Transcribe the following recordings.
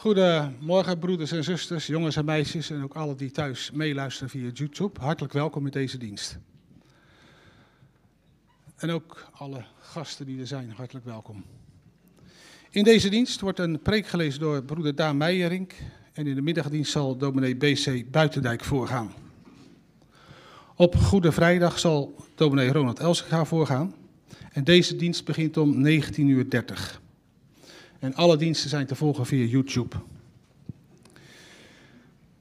Goedemorgen, broeders en zusters, jongens en meisjes en ook alle die thuis meeluisteren via YouTube. Hartelijk welkom in deze dienst. En ook alle gasten die er zijn, hartelijk welkom. In deze dienst wordt een preek gelezen door broeder Daan Meijerink en in de middagdienst zal dominee BC Buitendijk voorgaan. Op Goede Vrijdag zal dominee Ronald Elsinga voorgaan en deze dienst begint om 19.30 uur. En alle diensten zijn te volgen via YouTube.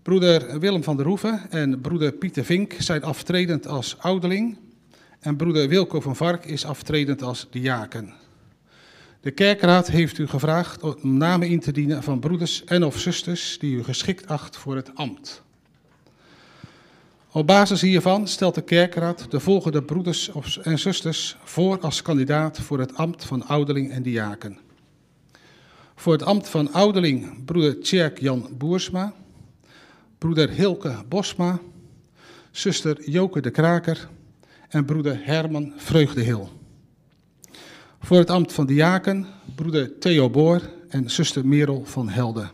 Broeder Willem van der Hoeven en broeder Pieter Vink zijn aftredend als ouderling. En broeder Wilco van Vark is aftredend als diaken. De kerkraad heeft u gevraagd om namen in te dienen van broeders en of zusters die u geschikt acht voor het ambt. Op basis hiervan stelt de kerkraad de volgende broeders en zusters voor als kandidaat voor het ambt van ouderling en diaken. Voor het ambt van ouderling broeder Tjerk Jan Boersma, broeder Hilke Bosma, zuster Joke de Kraker en broeder Herman Vreugdehil. Voor het ambt van diaken broeder Theo Boor en zuster Merel van Helden.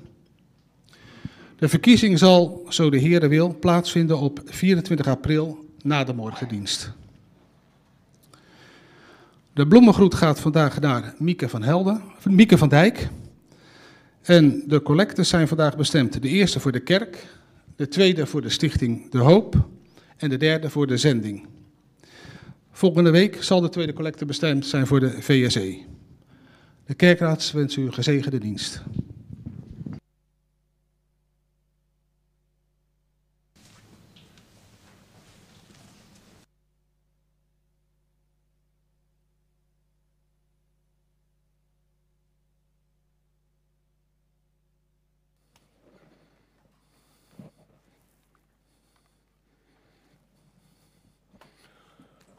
De verkiezing zal, zo de Heere wil, plaatsvinden op 24 april na de morgendienst. De bloemengroet gaat vandaag naar Mieke van, Helden, Mieke van Dijk. En de collecten zijn vandaag bestemd. De eerste voor de kerk, de tweede voor de stichting De Hoop en de derde voor de zending. Volgende week zal de tweede collecte bestemd zijn voor de VSE. De kerkraad wens u gezegende dienst.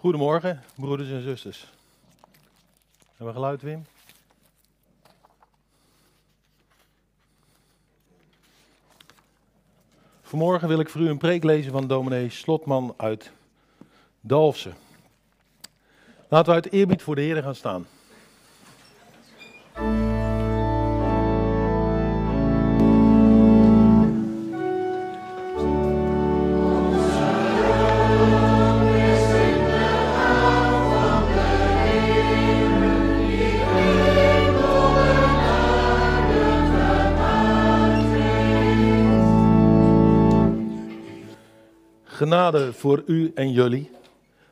Goedemorgen, broeders en zusters. Hebben we geluid, Wim? Vanmorgen wil ik voor u een preek lezen van dominee Slotman uit Dalfsen. Laten we uit eerbied voor de Heer gaan staan. Voor u en jullie,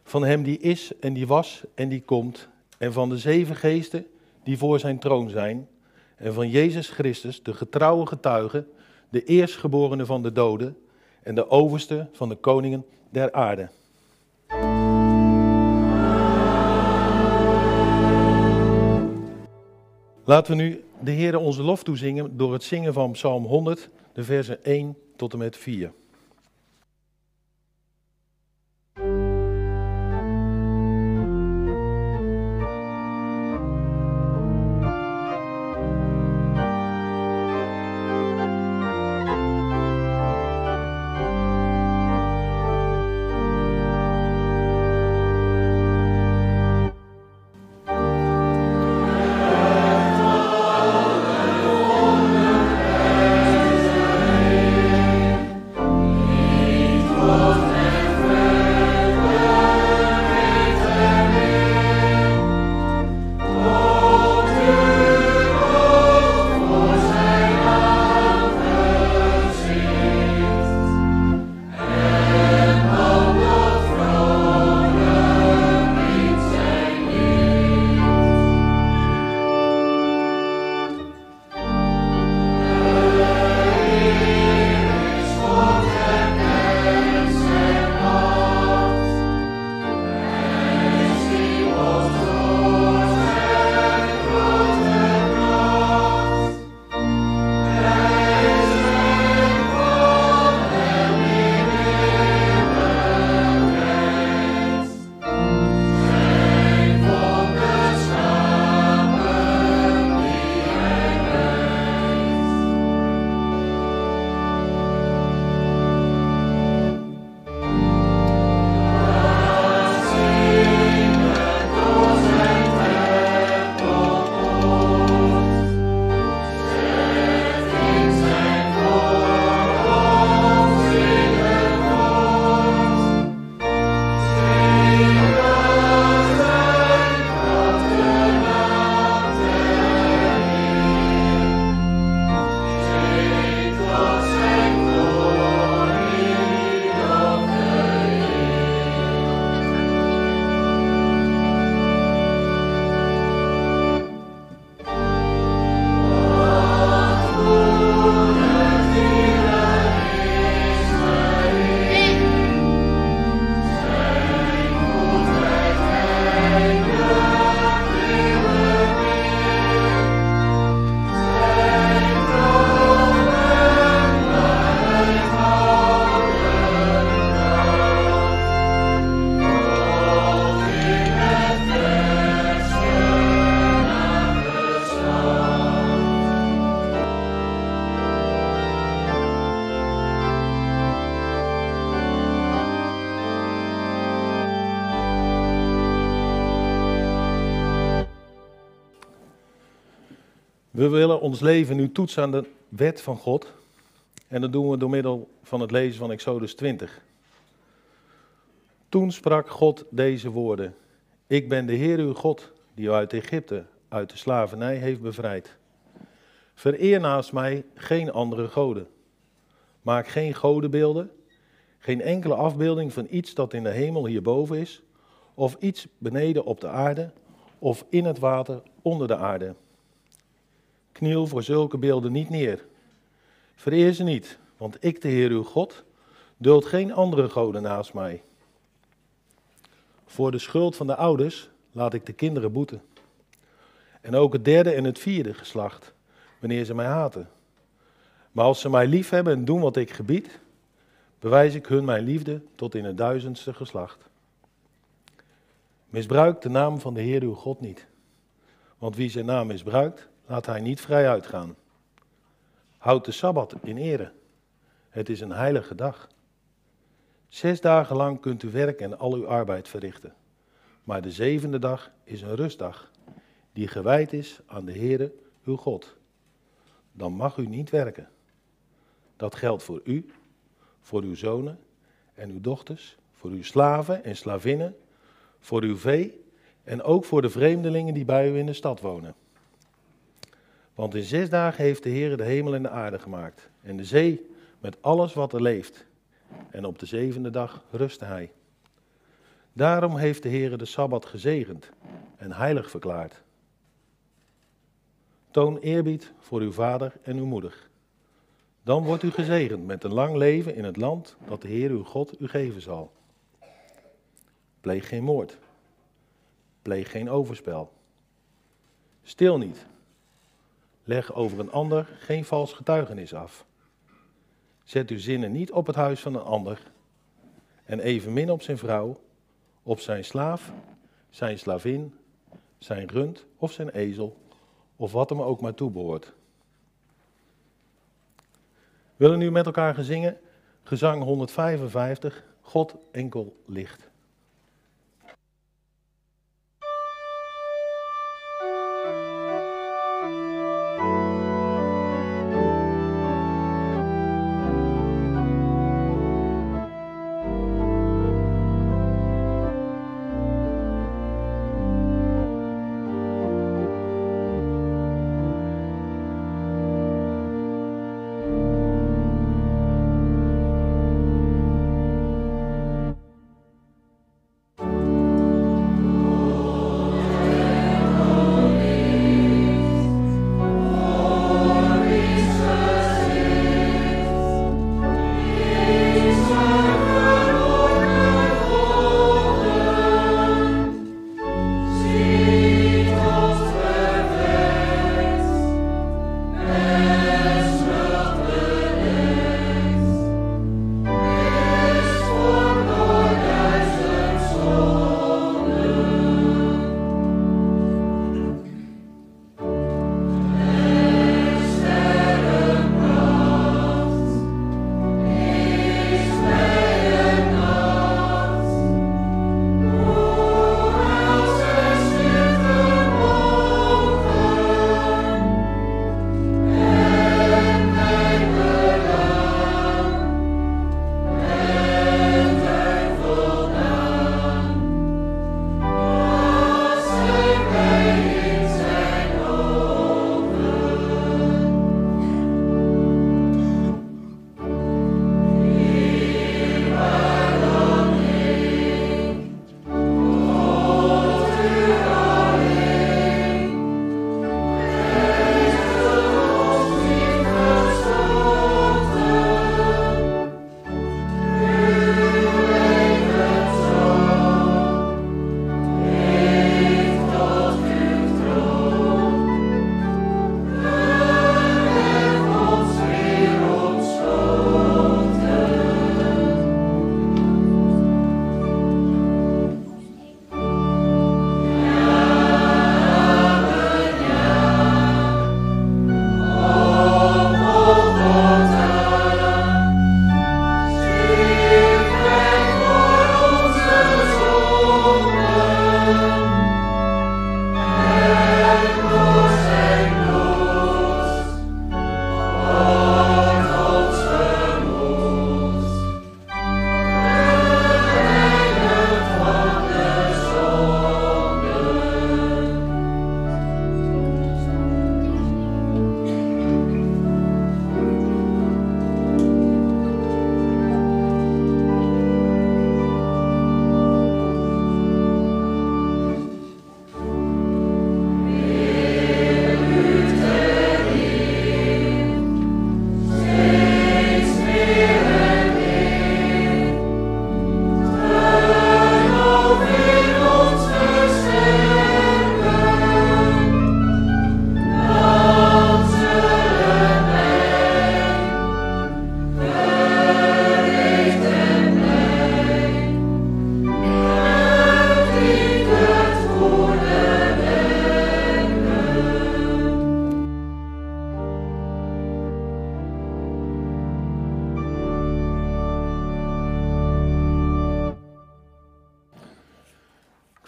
van Hem die is en die was en die komt, en van de zeven geesten die voor zijn troon zijn, en van Jezus Christus, de getrouwe getuige, de eerstgeborene van de doden en de overste van de koningen der aarde. Laten we nu de Heer onze lof toezingen door het zingen van Psalm 100, de versen 1 tot en met 4. We willen ons leven nu toetsen aan de wet van God. En dat doen we door middel van het lezen van Exodus 20. Toen sprak God deze woorden. Ik ben de Heer uw God, die u uit Egypte, uit de slavernij heeft bevrijd. Vereer naast mij geen andere goden. Maak geen godenbeelden, geen enkele afbeelding van iets dat in de hemel hierboven is, of iets beneden op de aarde, of in het water onder de aarde. Kniel voor zulke beelden niet neer. Vereer ze niet, want ik, de Heer uw God, duld geen andere goden naast mij. Voor de schuld van de ouders laat ik de kinderen boeten. En ook het derde en het vierde geslacht, wanneer ze mij haten. Maar als ze mij lief hebben en doen wat ik gebied, bewijs ik hun mijn liefde tot in het duizendste geslacht. Misbruik de naam van de Heer uw God niet. Want wie zijn naam misbruikt, laat hij niet vrij uitgaan. Houd de Sabbat in ere. Het is een heilige dag. Zes dagen lang kunt u werk en al uw arbeid verrichten. Maar de zevende dag is een rustdag, die gewijd is aan de Heere uw God. Dan mag u niet werken. Dat geldt voor u, voor uw zonen en uw dochters, voor uw slaven en slavinnen, voor uw vee en ook voor de vreemdelingen die bij u in de stad wonen. Want in zes dagen heeft de Heer de hemel en de aarde gemaakt en de zee met alles wat er leeft. En op de zevende dag rustte hij. Daarom heeft de Heer de Sabbat gezegend en heilig verklaard. Toon eerbied voor uw vader en uw moeder. Dan wordt u gezegend met een lang leven in het land dat de Heer uw God u geven zal. Pleeg geen moord. Pleeg geen overspel. Stil niet. Leg over een ander geen vals getuigenis af. Zet uw zinnen niet op het huis van een ander. En evenmin op zijn vrouw, op zijn slaaf, zijn slavin, zijn rund of zijn ezel, of wat hem ook maar toebehoort. We willen nu met elkaar gezingen gezang 155, God enkel licht.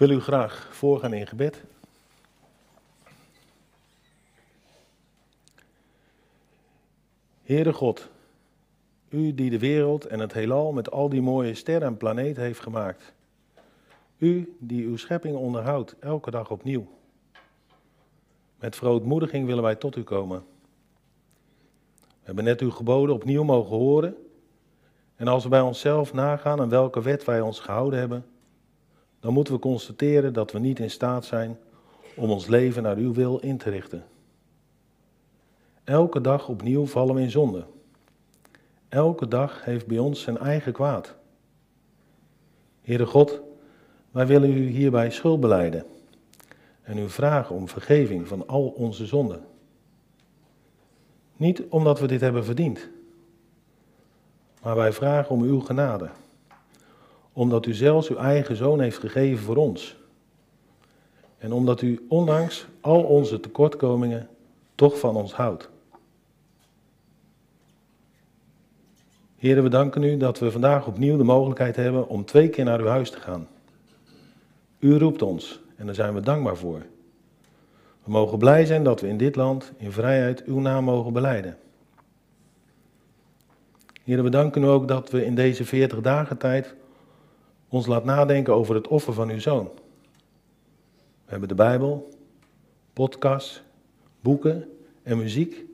Wil u graag voorgaan in gebed. Heere God, u die de wereld en het heelal met al die mooie sterren en planeten heeft gemaakt. U die uw schepping onderhoudt, elke dag opnieuw. Met verootmoediging willen wij tot u komen. We hebben net uw geboden opnieuw mogen horen. En als we bij onszelf nagaan aan welke wet wij ons gehouden hebben, dan moeten we constateren dat we niet in staat zijn om ons leven naar uw wil in te richten. Elke dag opnieuw vallen we in zonde. Elke dag heeft bij ons zijn eigen kwaad. Heere God, wij willen u hierbij schuld beleiden en u vragen om vergeving van al onze zonden. Niet omdat we dit hebben verdiend, maar wij vragen om uw genade, omdat u zelfs uw eigen zoon heeft gegeven voor ons. En omdat u ondanks al onze tekortkomingen toch van ons houdt. Heren, we danken u dat we vandaag opnieuw de mogelijkheid hebben om twee keer naar uw huis te gaan. U roept ons en daar zijn we dankbaar voor. We mogen blij zijn dat we in dit land in vrijheid uw naam mogen beleiden. Heren, we danken u ook dat we in deze 40 dagen tijd ons laat nadenken over het offer van uw zoon. We hebben de Bijbel, podcasts, boeken en muziek.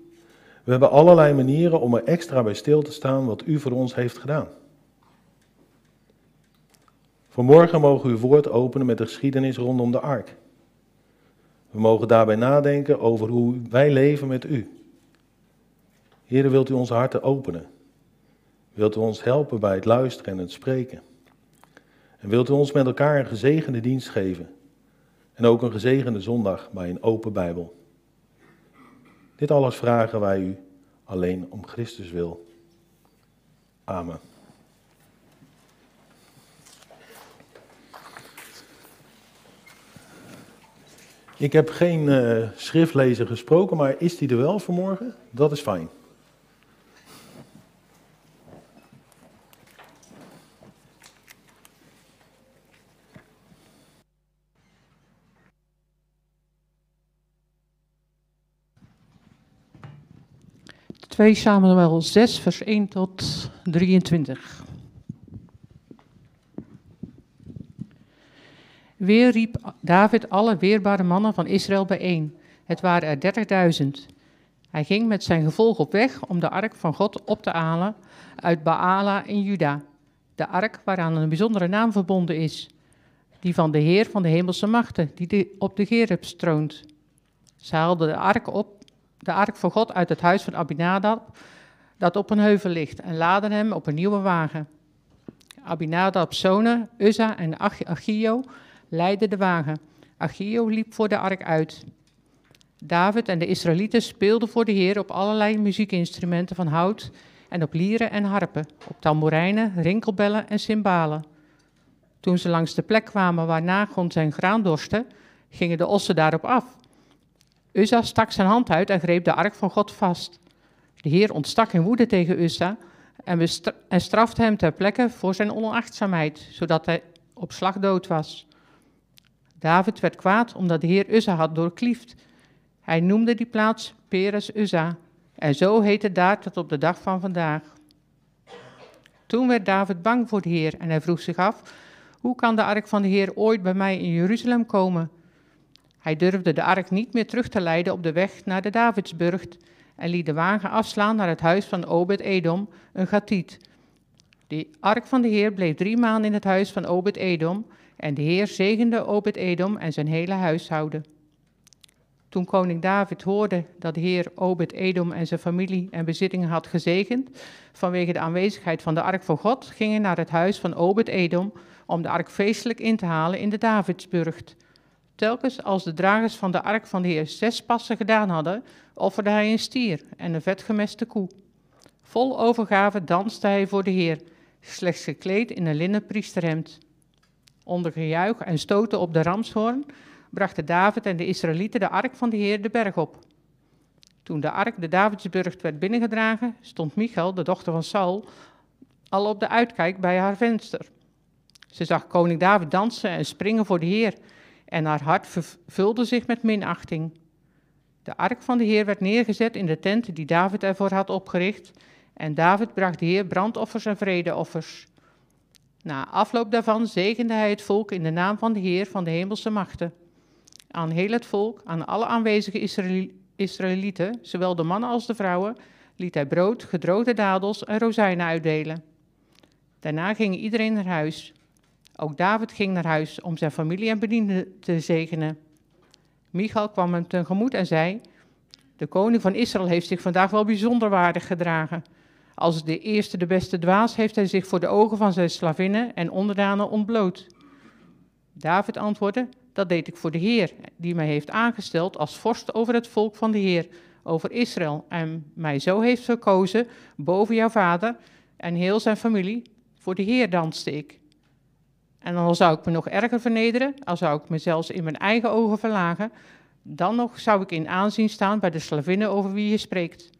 We hebben allerlei manieren om er extra bij stil te staan wat u voor ons heeft gedaan. Vanmorgen mogen we uw woord openen met de geschiedenis rondom de ark. We mogen daarbij nadenken over hoe wij leven met u. Heer, wilt u onze harten openen? Wilt u ons helpen bij het luisteren en het spreken? En wilt u ons met elkaar een gezegende dienst geven? En ook een gezegende zondag bij een open Bijbel. Dit alles vragen wij u alleen om Christus wil. Amen. Ik heb geen uh, schriftlezer gesproken, maar is die er wel vanmorgen? Dat is fijn. Twee Samuel 6, vers 1 tot 23. Weer riep David alle weerbare mannen van Israël bijeen. Het waren er dertigduizend. Hij ging met zijn gevolg op weg om de ark van God op te halen uit Baala in Juda. De ark waaraan een bijzondere naam verbonden is. Die van de Heer van de hemelse machten, die op de Gerub stroont. Ze haalden de ark op, de ark van God uit het huis van Abinadab, dat op een heuvel ligt, en laden hem op een nieuwe wagen. Abinadab's zonen, Uzza en Achio, leidde de wagen. Achio liep voor de ark uit. David en de Israëlieten speelden voor de Heer op allerlei muziekinstrumenten van hout en op lieren en harpen, op tamboerijnen, rinkelbellen en cymbalen. Toen ze langs de plek kwamen waar Nagon zijn graan dorste, gingen de ossen daarop af. Uzza stak zijn hand uit en greep de ark van God vast. De Heer ontstak in woede tegen Uzza en, strafte hem ter plekke voor zijn onachtzaamheid, zodat hij op slag dood was. David werd kwaad omdat de Heer Uzza had doorkliefd. Hij noemde die plaats Peres Uzza. En zo heet het daar tot op de dag van vandaag. Toen werd David bang voor de Heer en hij vroeg zich af: hoe kan de ark van de Heer ooit bij mij in Jeruzalem komen? Hij durfde de ark niet meer terug te leiden op de weg naar de Davidsburgt en liet de wagen afslaan naar het huis van Obed-Edom, een Gatiet. De ark van de Heer bleef drie maanden in het huis van Obed-Edom en de Heer zegende Obed-Edom en zijn hele huishouden. Toen koning David hoorde dat de Heer Obed-Edom en zijn familie en bezittingen had gezegend vanwege de aanwezigheid van de ark van God, ging hij naar het huis van Obed-Edom om de ark feestelijk in te halen in de Davidsburgt. Telkens als de dragers van de ark van de Heer zes passen gedaan hadden, offerde hij een stier en een vetgemeste koe. Vol overgave danste hij voor de Heer, slechts gekleed in een linnen priesterhemd. Onder gejuich en stoten op de ramshoorn brachten David en de Israëlieten de ark van de Heer de berg op. Toen de ark de Davidsburg werd binnengedragen, stond Michal, de dochter van Saul, al op de uitkijk bij haar venster. Ze zag koning David dansen en springen voor de Heer en haar hart vervulde zich met minachting. De ark van de Heer werd neergezet in de tent die David ervoor had opgericht en David bracht de Heer brandoffers en vredeoffers. Na afloop daarvan zegende hij het volk in de naam van de Heer van de hemelse machten. Aan heel het volk, aan alle aanwezige Israëlieten, zowel de mannen als de vrouwen, liet hij brood, gedroogde dadels en rozijnen uitdelen. Daarna ging iedereen naar huis. Ook David ging naar huis om zijn familie en bedienden te zegenen. Michal kwam hem tegemoet en zei: De koning van Israël heeft zich vandaag wel bijzonder waardig gedragen. Als de eerste de beste dwaas heeft hij zich voor de ogen van zijn slavinnen en onderdanen ontbloot. David antwoordde: Dat deed ik voor de Heer, die mij heeft aangesteld als vorst over het volk van de Heer, over Israël, en mij zo heeft verkozen boven jouw vader en heel zijn familie. Voor de Heer danste ik. En dan zou ik me nog erger vernederen, al zou ik me zelfs in mijn eigen ogen verlagen, dan nog zou ik in aanzien staan bij de slavinnen over wie je spreekt.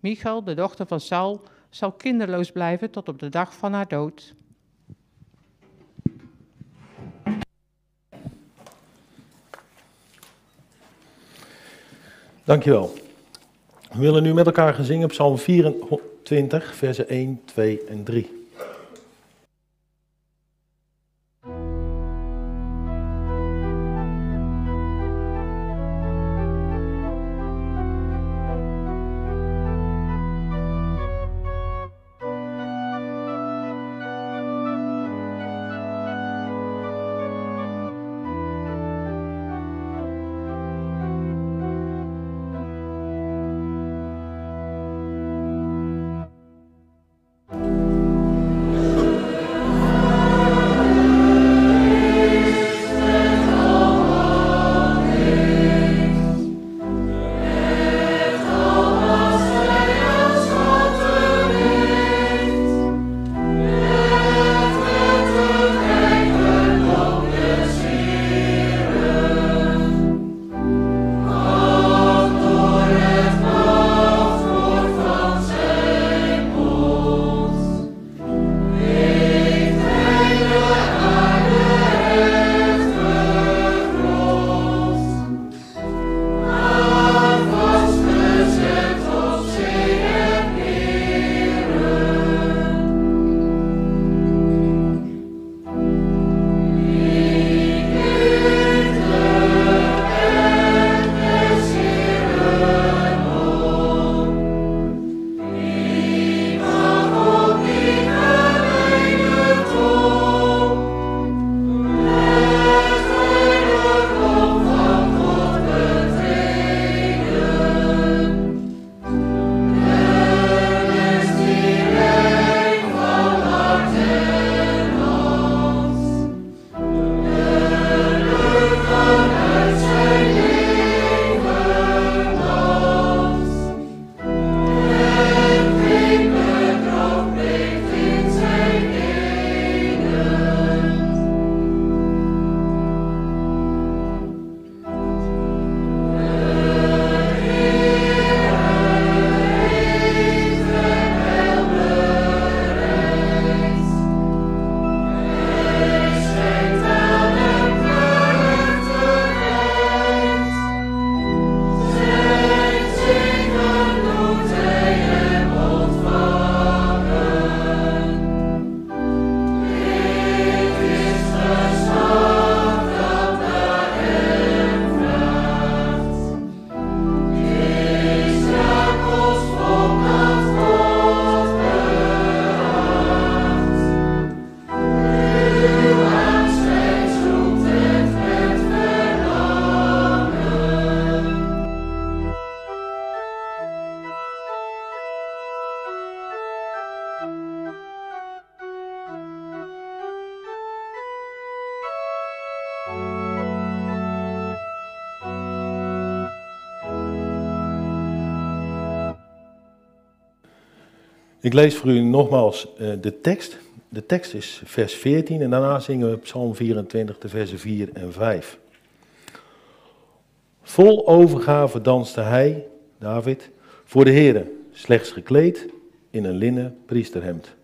Michal, de dochter van Saul, zal kinderloos blijven tot op de dag van haar dood. Dankjewel. We willen nu met elkaar gaan zingen Psalm 24, versen 1, 2 en 3. Ik lees voor u nogmaals uh, de tekst. De tekst is vers 14 en daarna zingen we Psalm 24, de versen 4 en 5. Vol overgave danste hij, David, voor de Heere, slechts gekleed in een linnen priesterhemd.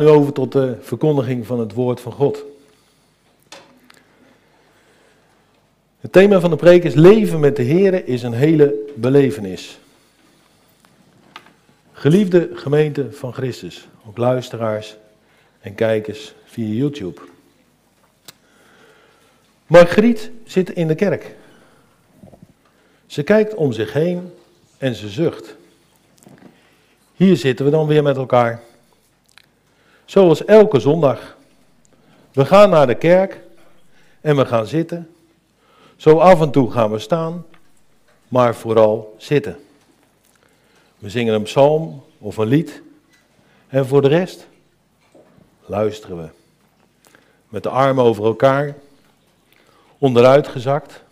Nu over tot de verkondiging van het woord van God. Het thema van de preek is leven met de Here is een hele belevenis. Geliefde gemeente van Christus, ook luisteraars en kijkers via YouTube. Margriet zit in de kerk. Ze kijkt om zich heen en ze zucht. Hier zitten we dan weer met elkaar. Zoals elke zondag. We gaan naar de kerk en we gaan zitten. Zo af en toe gaan we staan, maar vooral zitten. We zingen een psalm of een lied. En voor de rest luisteren we. Met de armen over elkaar, onderuit gezakt.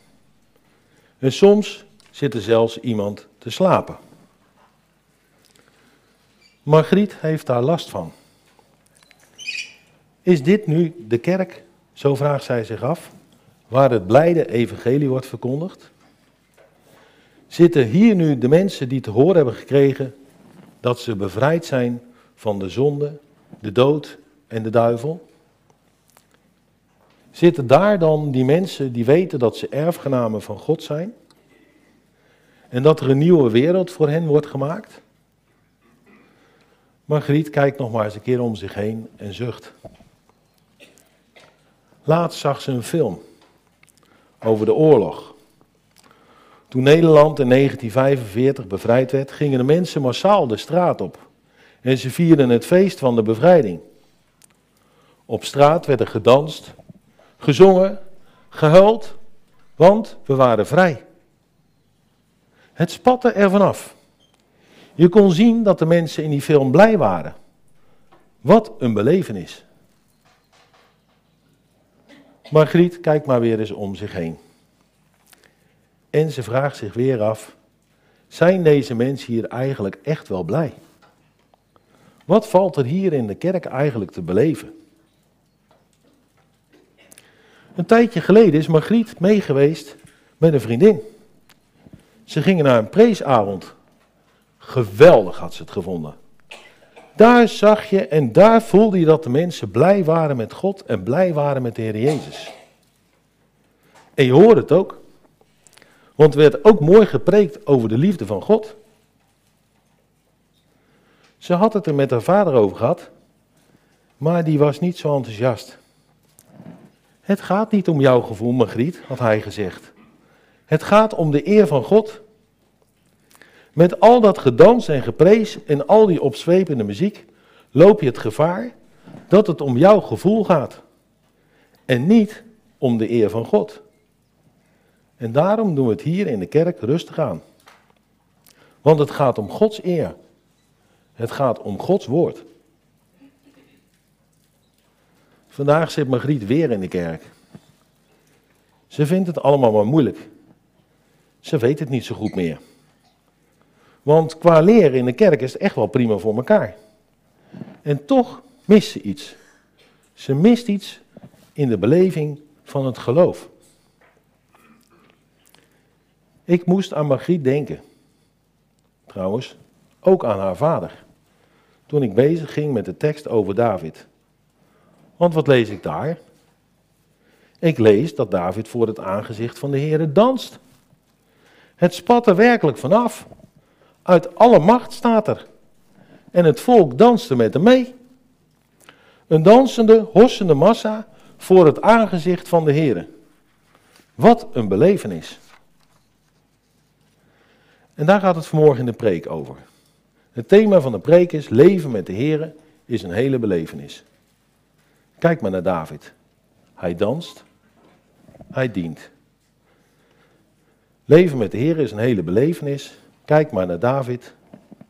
En soms zit er zelfs iemand te slapen. Margriet heeft daar last van. Is dit nu de kerk, zo vraagt zij zich af, waar het blijde evangelie wordt verkondigd? Zitten hier nu de mensen die te horen hebben gekregen dat ze bevrijd zijn van de zonde, de dood en de duivel? Zitten daar dan die mensen die weten dat ze erfgenamen van God zijn? En dat er een nieuwe wereld voor hen wordt gemaakt? Margriet kijkt nog maar eens een keer om zich heen en zucht. Laatst zag ze een film over de oorlog. Toen Nederland in 1945 bevrijd werd, gingen de mensen massaal de straat op. En ze vierden het feest van de bevrijding. Op straat werd er gedanst, gezongen, gehuild, want we waren vrij. Het spatte er vanaf. Je kon zien dat de mensen in die film blij waren. Wat een belevenis. Margriet kijkt maar weer eens om zich heen. En ze vraagt zich weer af: zijn deze mensen hier eigenlijk echt wel blij? Wat valt er hier in de kerk eigenlijk te beleven? Een tijdje geleden is Margriet meegeweest met een vriendin. Ze gingen naar een preesavond. Geweldig had ze het gevonden. Daar zag je en daar voelde je dat de mensen blij waren met God en blij waren met de Heer Jezus. En je hoort het ook. Want er werd ook mooi gepreekt over de liefde van God. Ze had het er met haar vader over gehad, maar die was niet zo enthousiast. Het gaat niet om jouw gevoel, Margriet, had hij gezegd. Het gaat om de eer van God. Met al dat gedans en geprees en al die opzwepende muziek loop je het gevaar dat het om jouw gevoel gaat. En niet om de eer van God. En daarom doen we het hier in de kerk rustig aan. Want het gaat om Gods eer. Het gaat om Gods woord. Vandaag zit Margriet weer in de kerk. Ze vindt het allemaal maar moeilijk. Ze weet het niet zo goed meer. Want qua leren in de kerk is het echt wel prima voor elkaar. En toch mist ze iets. Ze mist iets in de beleving van het geloof. Ik moest aan Margriet denken. Trouwens, ook aan haar vader. Toen ik bezig ging met de tekst over David. Want wat lees ik daar? Ik lees dat David voor het aangezicht van de Heer danst. Het spat er werkelijk vanaf. Uit alle macht staat er. En het volk danste met hem mee. Een dansende, hossende massa voor het aangezicht van de Heer. Wat een belevenis. En daar gaat het vanmorgen in de preek over. Het thema van de preek is: leven met de Heer is een hele belevenis. Kijk maar naar David. Hij danst, hij dient. Leven met de Heer is een hele belevenis. Kijk maar naar David.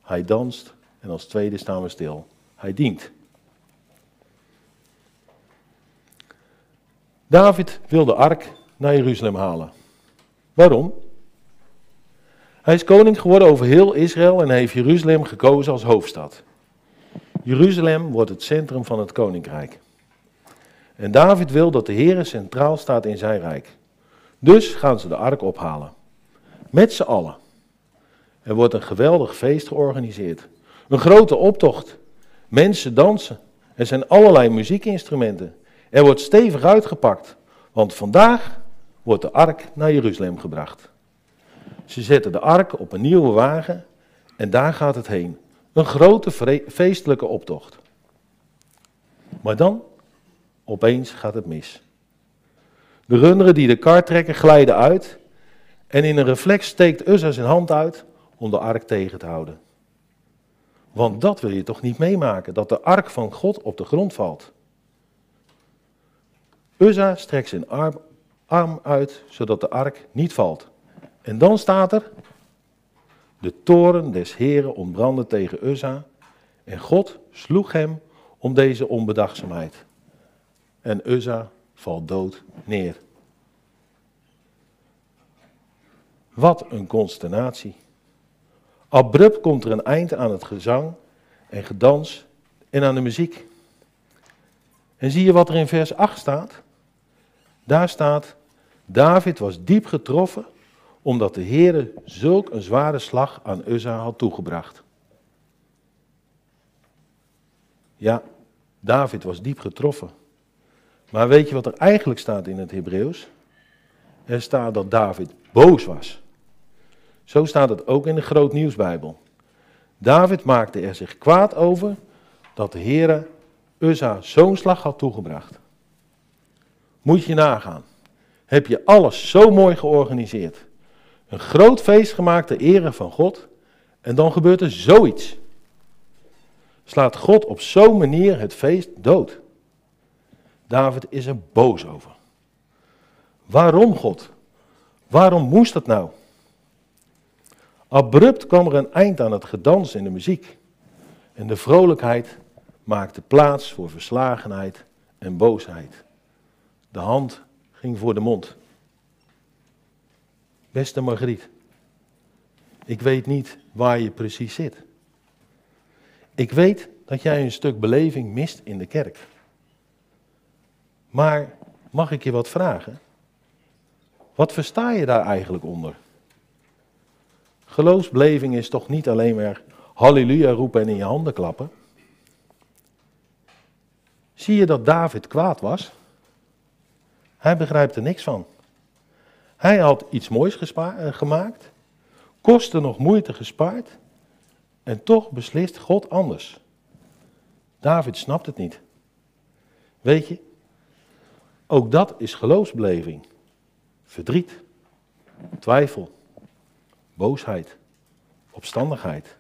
Hij danst en als tweede staan we stil. Hij dient. David wil de ark naar Jeruzalem halen. Waarom? Hij is koning geworden over heel Israël en heeft Jeruzalem gekozen als hoofdstad. Jeruzalem wordt het centrum van het koninkrijk. En David wil dat de Heer centraal staat in zijn rijk. Dus gaan ze de ark ophalen. Met z'n allen. Er wordt een geweldig feest georganiseerd. Een grote optocht. Mensen dansen Er zijn allerlei muziekinstrumenten. Er wordt stevig uitgepakt, want vandaag wordt de ark naar Jeruzalem gebracht. Ze zetten de ark op een nieuwe wagen en daar gaat het heen. Een grote feestelijke optocht. Maar dan, opeens gaat het mis. De runderen die de kar trekken glijden uit en in een reflex steekt Uzza zijn hand uit om de ark tegen te houden. Want dat wil je toch niet meemaken, dat de ark van God op de grond valt. Uzza strekt zijn arm, arm uit, zodat de ark niet valt. En dan staat er, de toren des Heren ontbrandde tegen Uzza en God sloeg hem om deze onbedachtzaamheid. En Uzza valt dood neer. Wat een consternatie. Abrupt komt er een eind aan het gezang en gedans en aan de muziek. En zie je wat er in vers 8 staat? Daar staat, David was diep getroffen omdat de Heere zulk een zware slag aan Uzza had toegebracht. Ja, David was diep getroffen. Maar weet je wat er eigenlijk staat in het Hebreeuws? Er staat dat David boos was. Zo staat het ook in de Groot Nieuwsbijbel. David maakte er zich kwaad over dat de Heere Uzza zo'n slag had toegebracht. Moet je nagaan. Heb je alles zo mooi georganiseerd. Een groot feest gemaakt ter ere van God. En dan gebeurt er zoiets. Slaat God op zo'n manier het feest dood. David is er boos over. Waarom God? Waarom moest dat nou? Abrupt kwam er een eind aan het gedans en de muziek. En de vrolijkheid maakte plaats voor verslagenheid en boosheid. De hand ging voor de mond. Beste Margriet, ik weet niet waar je precies zit. Ik weet dat jij een stuk beleving mist in de kerk. Maar mag ik je wat vragen? Wat versta je daar eigenlijk onder? Geloofsbeleving is toch niet alleen maar halleluja roepen en in je handen klappen? Zie je dat David kwaad was? Hij begrijpt er niks van. Hij had iets moois eh, gemaakt, kosten nog moeite gespaard en toch beslist God anders. David snapt het niet. Weet je, ook dat is geloofsbeleving. Verdriet, twijfel, boosheid, opstandigheid.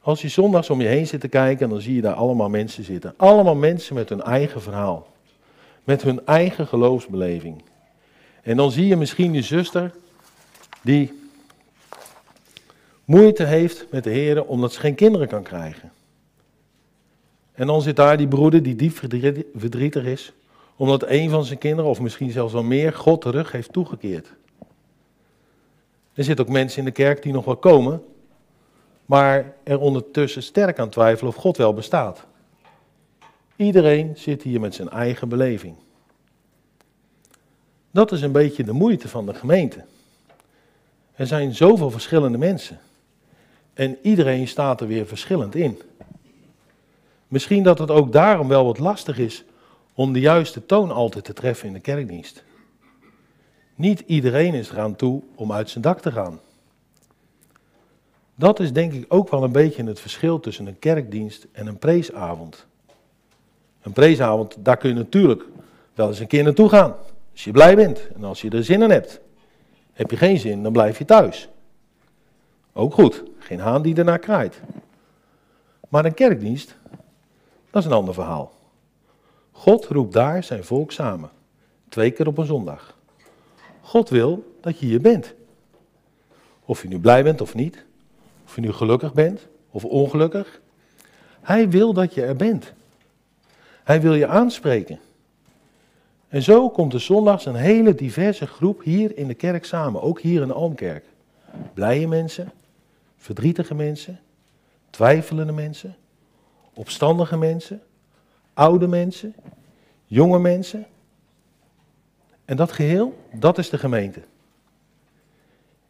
Als je zondags om je heen zit te kijken, dan zie je daar allemaal mensen zitten. Allemaal mensen met hun eigen verhaal. Met hun eigen geloofsbeleving. En dan zie je misschien die zuster die moeite heeft met de Heer omdat ze geen kinderen kan krijgen. En dan zit daar die broeder die diep verdrietig is, omdat een van zijn kinderen, of misschien zelfs wel meer, God terug heeft toegekeerd. Er zitten ook mensen in de kerk die nog wel komen, maar er ondertussen sterk aan twijfelen of God wel bestaat. Iedereen zit hier met zijn eigen beleving. Dat is een beetje de moeite van de gemeente. Er zijn zoveel verschillende mensen. En iedereen staat er weer verschillend in. Misschien dat het ook daarom wel wat lastig is om de juiste toon altijd te treffen in de kerkdienst. Niet iedereen is eraan toe om uit zijn dak te gaan. Dat is denk ik ook wel een beetje het verschil tussen een kerkdienst en een preesavond. Een preesavond, daar kun je natuurlijk wel eens een keer naartoe gaan. Als je blij bent en als je er zin in hebt. Heb je geen zin, dan blijf je thuis. Ook goed, geen haan die ernaar kraait. Maar een kerkdienst, dat is een ander verhaal. God roept daar zijn volk samen. Twee keer op een zondag. God wil dat je hier bent. Of je nu blij bent of niet. Of je nu gelukkig bent of ongelukkig. Hij wil dat je er bent. Hij wil je aanspreken. En zo komt er zondags een hele diverse groep hier in de kerk samen. Ook hier in de Almkerk. Blije mensen, verdrietige mensen, twijfelende mensen, opstandige mensen, oude mensen, jonge mensen. En dat geheel, dat is de gemeente.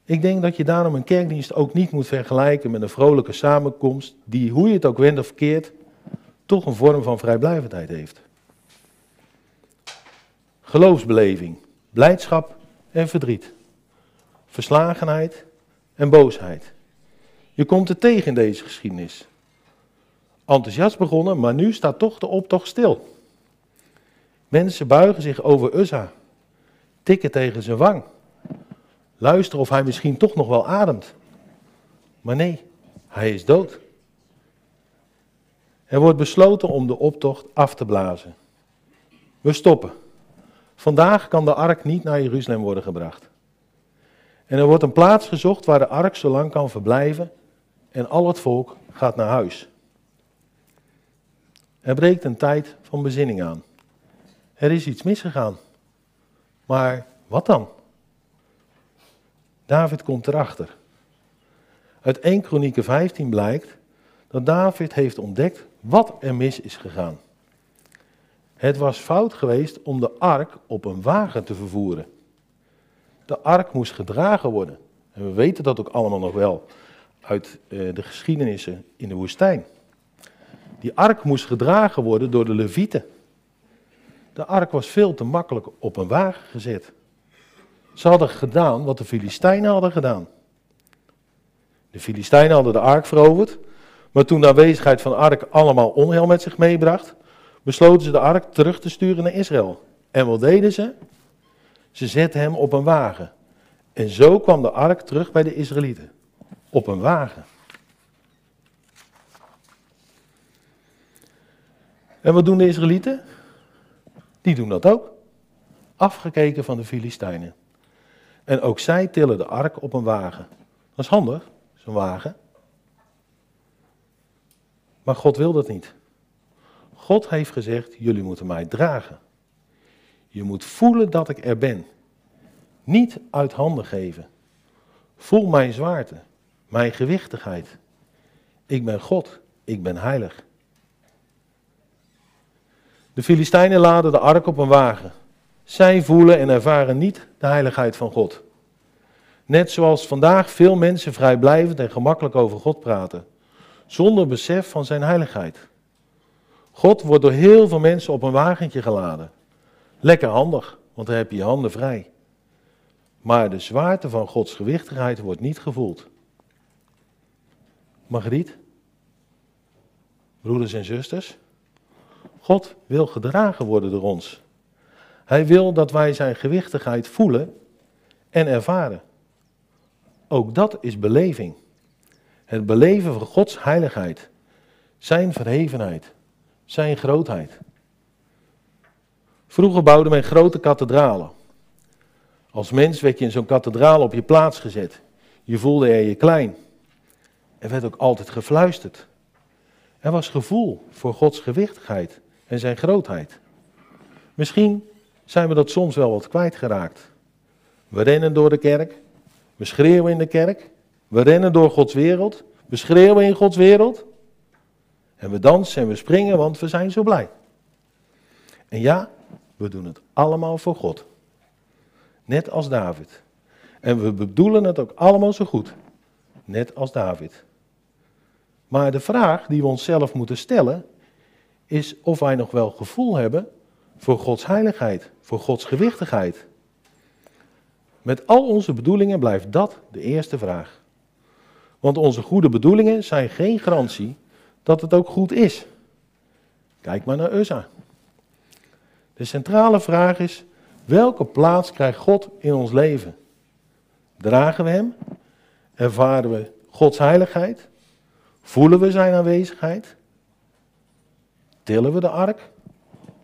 Ik denk dat je daarom een kerkdienst ook niet moet vergelijken met een vrolijke samenkomst, die, hoe je het ook wendt of verkeerd, toch een vorm van vrijblijvendheid heeft. Geloofsbeleving, blijdschap en verdriet, verslagenheid en boosheid. Je komt het tegen in deze geschiedenis. Enthousiast begonnen, maar nu staat toch de optocht stil. Mensen buigen zich over Uzza, tikken tegen zijn wang, luisteren of hij misschien toch nog wel ademt. Maar nee, hij is dood. Er wordt besloten om de optocht af te blazen. We stoppen. Vandaag kan de ark niet naar Jeruzalem worden gebracht. En er wordt een plaats gezocht waar de ark zo lang kan verblijven en al het volk gaat naar huis. Er breekt een tijd van bezinning aan. Er is iets misgegaan. Maar wat dan? David komt erachter. Uit 1 Kronieken 15 blijkt dat David heeft ontdekt wat er mis is gegaan. Het was fout geweest om de ark op een wagen te vervoeren. De ark moest gedragen worden. En we weten dat ook allemaal nog wel uit eh, de geschiedenissen in de woestijn. Die ark moest gedragen worden door de levieten. De ark was veel te makkelijk op een wagen gezet. Ze hadden gedaan wat de Filistijnen hadden gedaan. De Filistijnen hadden de ark veroverd, maar toen de aanwezigheid van de ark allemaal onheil met zich meebracht, besloten ze de ark terug te sturen naar Israël. En wat deden ze? Ze zetten hem op een wagen. En zo kwam de ark terug bij de Israëlieten. Op een wagen. En wat doen de Israëlieten? Die doen dat ook. Afgekeken van de Filistijnen. En ook zij tillen de ark op een wagen. Dat is handig, zo'n wagen. Maar God wil dat niet. God heeft gezegd, jullie moeten mij dragen. Je moet voelen dat ik er ben. Niet uit handen geven. Voel mijn zwaarte, mijn gewichtigheid. Ik ben God, ik ben heilig. De Filistijnen laden de ark op een wagen. Zij voelen en ervaren niet de heiligheid van God. Net zoals vandaag veel mensen vrijblijvend en gemakkelijk over God praten, zonder besef van zijn heiligheid. God wordt door heel veel mensen op een wagentje geladen. Lekker handig, want dan heb je je handen vrij. Maar de zwaarte van Gods gewichtigheid wordt niet gevoeld. Margriet, broeders en zusters, God wil gedragen worden door ons. Hij wil dat wij zijn gewichtigheid voelen en ervaren. Ook dat is beleving. Het beleven van Gods heiligheid, zijn verhevenheid, zijn grootheid. Vroeger bouwde men grote kathedralen. Als mens werd je in zo'n kathedraal op je plaats gezet. Je voelde er je klein. Er werd ook altijd gefluisterd. Er was gevoel voor Gods gewichtigheid en zijn grootheid. Misschien zijn we dat soms wel wat kwijtgeraakt. We rennen door de kerk, we schreeuwen in de kerk, we rennen door Gods wereld, we schreeuwen in Gods wereld. En we dansen en we springen, want we zijn zo blij. En ja, we doen het allemaal voor God. Net als David. En we bedoelen het ook allemaal zo goed. Net als David. Maar de vraag die we onszelf moeten stellen is of wij nog wel gevoel hebben voor Gods heiligheid, voor Gods gewichtigheid. Met al onze bedoelingen blijft dat de eerste vraag. Want onze goede bedoelingen zijn geen garantie dat het ook goed is. Kijk maar naar Uzza. De centrale vraag is, welke plaats krijgt God in ons leven? Dragen we Hem? Ervaren we Gods heiligheid? Voelen we Zijn aanwezigheid? Tillen we de ark?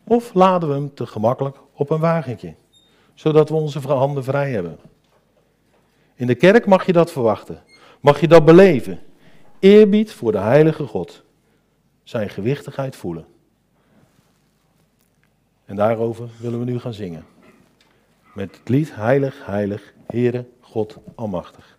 Of laden we hem te gemakkelijk op een wagentje, zodat we onze handen vrij hebben? In de kerk mag je dat verwachten. Mag je dat beleven? Eerbied voor de heilige God. Zijn gewichtigheid voelen. En daarover willen we nu gaan zingen. Met het lied Heilig, Heilig, Heere, God Almachtig.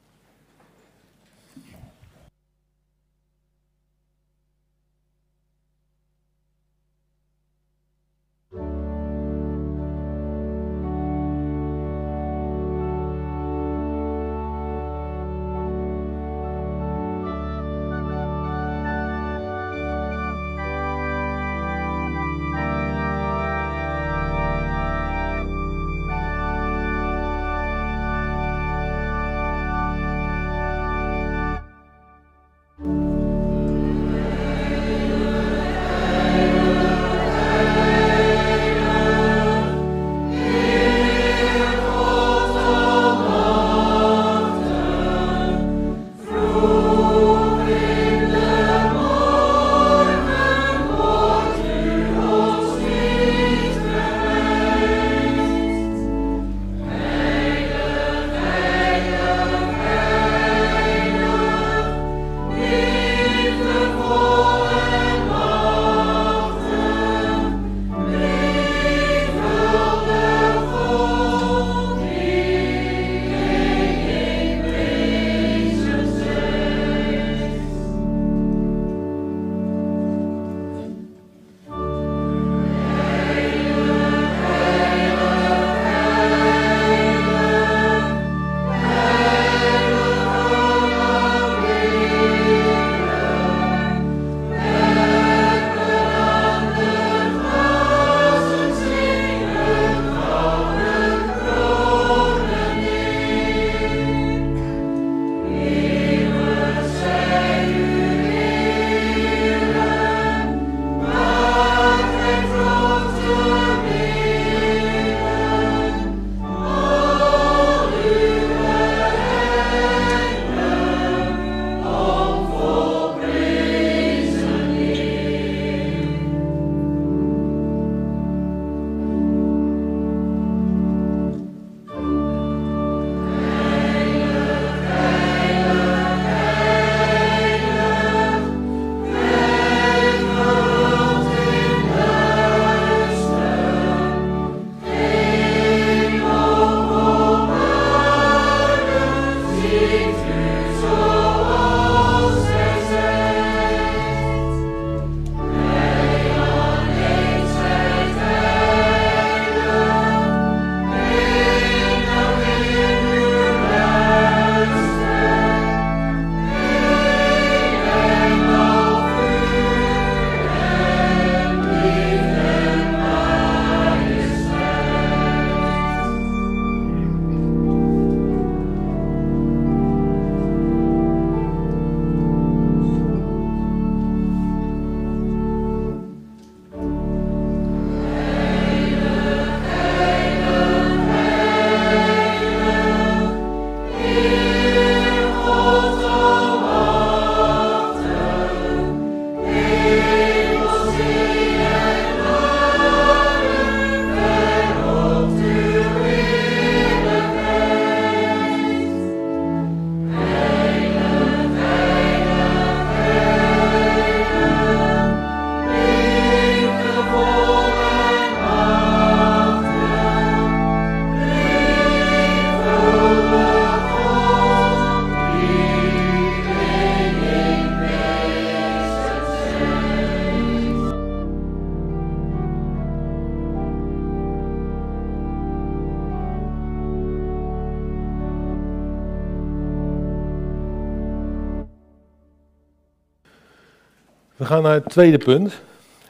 Tweede punt.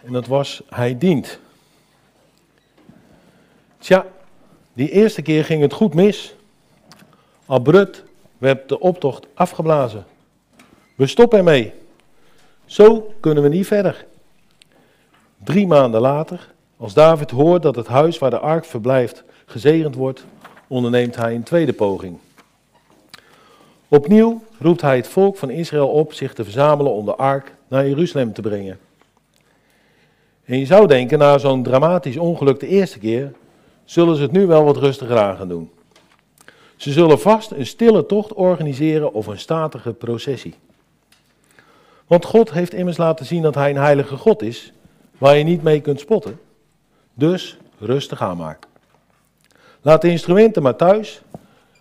En dat was, hij dient. Tja, die eerste keer ging het goed mis. Abrupt werd de optocht afgeblazen. We stoppen ermee. Zo kunnen we niet verder. Drie maanden later, als David hoort dat het huis waar de ark verblijft gezegend wordt, onderneemt hij een tweede poging. Opnieuw roept hij het volk van Israël op zich te verzamelen om de ark naar Jeruzalem te brengen. En je zou denken, na zo'n dramatisch ongeluk de eerste keer, zullen ze het nu wel wat rustiger aan gaan doen. Ze zullen vast een stille tocht organiseren of een statige processie. Want God heeft immers laten zien dat Hij een heilige God is, waar je niet mee kunt spotten. Dus rustig aanmaken. Laat de instrumenten maar thuis,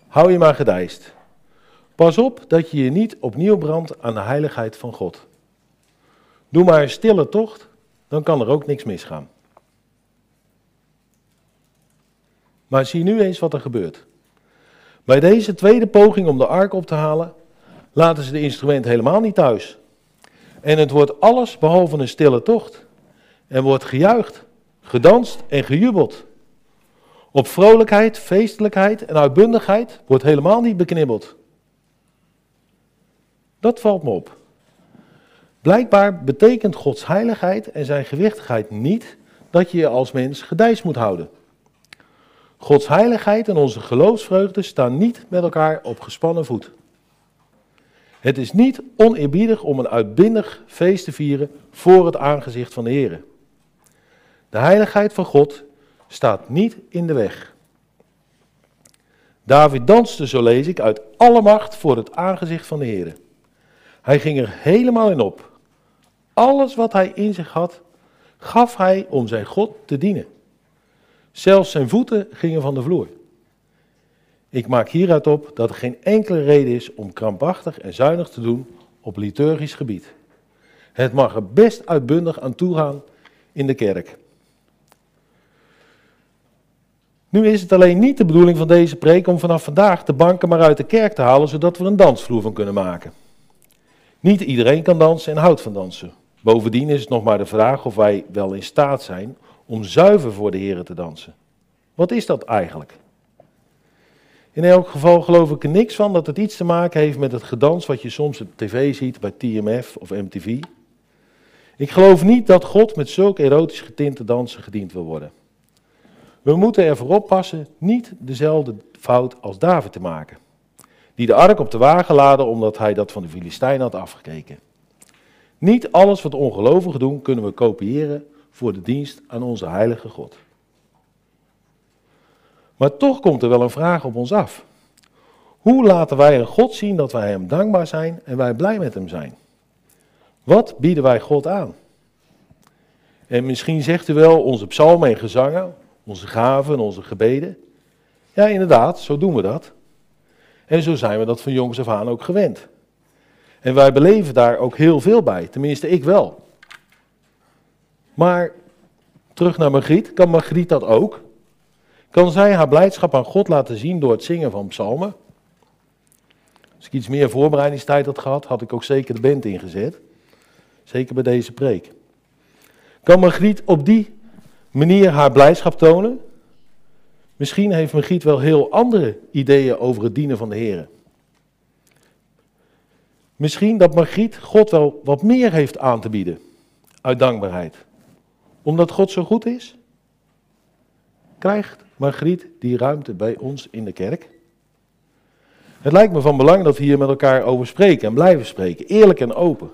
hou je maar gedijst. Pas op dat je je niet opnieuw brandt aan de heiligheid van God. Doe maar een stille tocht, dan kan er ook niks misgaan. Maar zie nu eens wat er gebeurt. Bij deze tweede poging om de ark op te halen, laten ze de instrumenten helemaal niet thuis. En het wordt alles behalve een stille tocht. En wordt gejuicht, gedanst en gejubeld. Op vrolijkheid, feestelijkheid en uitbundigheid wordt helemaal niet beknibbeld. Dat valt me op. Blijkbaar betekent Gods heiligheid en zijn gewichtigheid niet dat je je als mens gedijs moet houden. Gods heiligheid en onze geloofsvreugde staan niet met elkaar op gespannen voet. Het is niet oneerbiedig om een uitbindig feest te vieren voor het aangezicht van de Heer. De heiligheid van God staat niet in de weg. David danste, zo lees ik, uit alle macht voor het aangezicht van de Heer. Hij ging er helemaal in op. Alles wat hij in zich had, gaf hij om zijn God te dienen. Zelfs zijn voeten gingen van de vloer. Ik maak hieruit op dat er geen enkele reden is om krampachtig en zuinig te doen op liturgisch gebied. Het mag er best uitbundig aan toegaan in de kerk. Nu is het alleen niet de bedoeling van deze preek om vanaf vandaag de banken maar uit de kerk te halen, zodat we een dansvloer van kunnen maken. Niet iedereen kan dansen en houdt van dansen. Bovendien is het nog maar de vraag of wij wel in staat zijn om zuiver voor de Heer te dansen. Wat is dat eigenlijk? In elk geval geloof ik er niks van dat het iets te maken heeft met het gedans wat je soms op tv ziet bij TMF of MTV. Ik geloof niet dat God met zulke erotisch getinte dansen gediend wil worden. We moeten ervoor oppassen niet dezelfde fout als David te maken. Die de ark op de wagen laden omdat hij dat van de Filistijn had afgekeken. Niet alles wat ongelovigen doen kunnen we kopiëren voor de dienst aan onze heilige God. Maar toch komt er wel een vraag op ons af. Hoe laten wij een God zien dat wij Hem dankbaar zijn en wij blij met Hem zijn? Wat bieden wij God aan? En misschien zegt u wel onze psalmen en gezangen, onze gaven en onze gebeden. Ja, inderdaad, zo doen we dat. En zo zijn we dat van jongs af aan ook gewend. En wij beleven daar ook heel veel bij, tenminste ik wel. Maar terug naar Margriet, kan Margriet dat ook? Kan zij haar blijdschap aan God laten zien door het zingen van psalmen? Als ik iets meer voorbereidingstijd had gehad, had ik ook zeker de band ingezet. Zeker bij deze preek. Kan Margriet op die manier haar blijdschap tonen? Misschien heeft Margriet wel heel andere ideeën over het dienen van de Heer. Misschien dat Margriet God wel wat meer heeft aan te bieden uit dankbaarheid. Omdat God zo goed is? Krijgt Margriet die ruimte bij ons in de kerk? Het lijkt me van belang dat we hier met elkaar over spreken en blijven spreken, eerlijk en open.